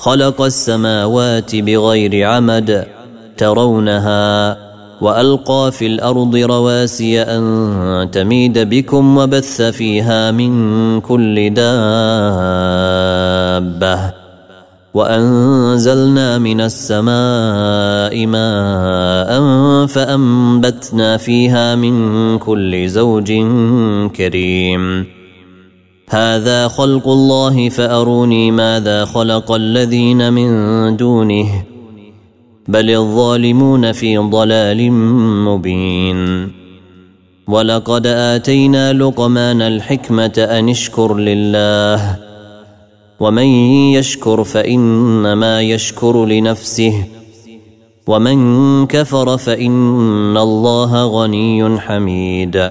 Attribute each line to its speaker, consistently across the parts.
Speaker 1: خلق السماوات بغير عمد ترونها وألقى في الأرض رواسي أن تميد بكم وبث فيها من كل دابة وأنزلنا من السماء ماء فأنبتنا فيها من كل زوج كريم هذا خلق الله فأروني ماذا خلق الذين من دونه بل الظالمون في ضلال مبين. ولقد آتينا لقمان الحكمة أن اشكر لله ومن يشكر فإنما يشكر لنفسه ومن كفر فإن الله غني حميد.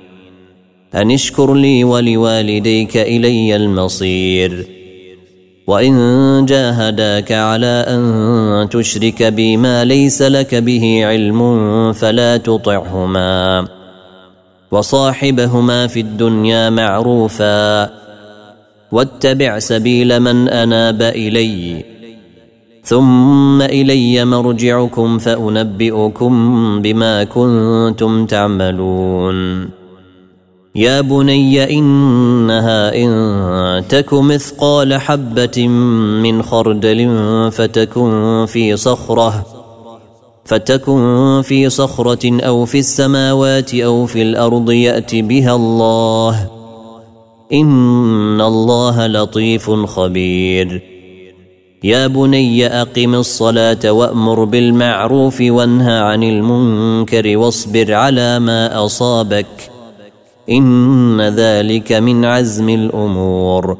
Speaker 1: أن اشكر لي ولوالديك إلي المصير. وإن جاهداك على أن تشرك بي ما ليس لك به علم فلا تطعهما. وصاحبهما في الدنيا معروفا. واتبع سبيل من أناب إلي. ثم إلي مرجعكم فأنبئكم بما كنتم تعملون. يا بني إنها إن تك مثقال حبة من خردل فتكن في صخرة فتكن في صخرة أو في السماوات أو في الأرض يات بها الله. إن الله لطيف خبير. يا بني أقم الصلاة وأمر بالمعروف وانهى عن المنكر واصبر على ما أصابك. إن ذلك من عزم الأمور.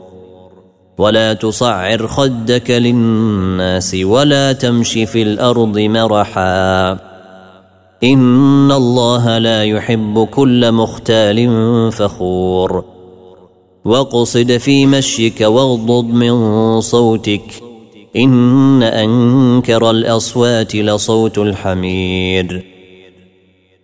Speaker 1: ولا تصعر خدك للناس ولا تمش في الأرض مرحا. إن الله لا يحب كل مختال فخور. واقصد في مشيك واغضض من صوتك. إن أنكر الأصوات لصوت الحمير.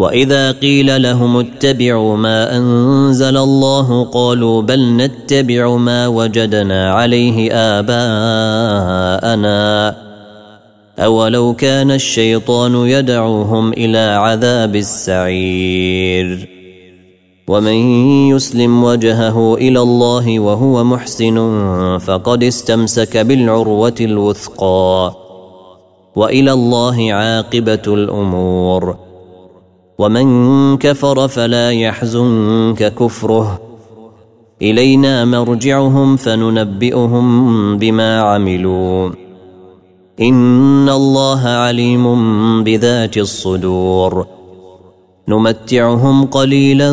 Speaker 1: وإذا قيل لهم اتبعوا ما أنزل الله قالوا بل نتبع ما وجدنا عليه آباءنا. أولو كان الشيطان يدعوهم إلى عذاب السعير. ومن يسلم وجهه إلى الله وهو محسن فقد استمسك بالعروة الوثقى. وإلى الله عاقبة الأمور. ومن كفر فلا يحزنك كفره. إلينا مرجعهم فننبئهم بما عملوا. إن الله عليم بذات الصدور. نمتعهم قليلا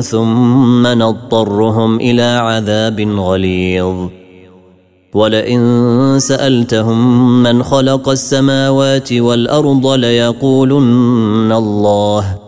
Speaker 1: ثم نضطرهم إلى عذاب غليظ. ولئن سألتهم من خلق السماوات والأرض ليقولن الله.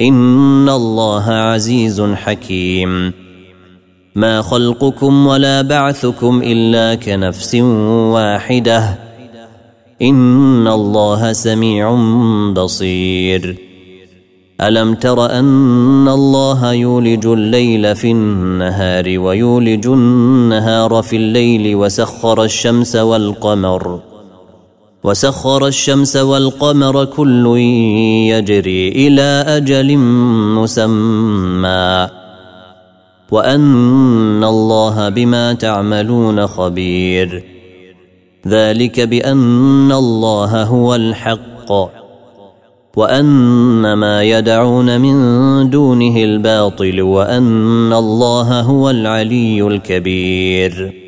Speaker 1: إن الله عزيز حكيم. ما خلقكم ولا بعثكم إلا كنفس واحدة. إن الله سميع بصير. ألم تر أن الله يولج الليل في النهار ويولج النهار في الليل وسخر الشمس والقمر؟ وسخر الشمس والقمر كل يجري إلى أجل مسمى. وأن الله بما تعملون خبير. ذلك بأن الله هو الحق. وأن ما يدعون من دونه الباطل وأن الله هو العلي الكبير.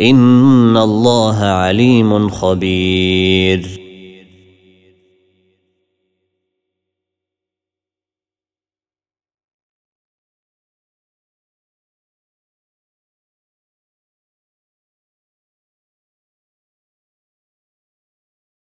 Speaker 1: ان الله عليم خبير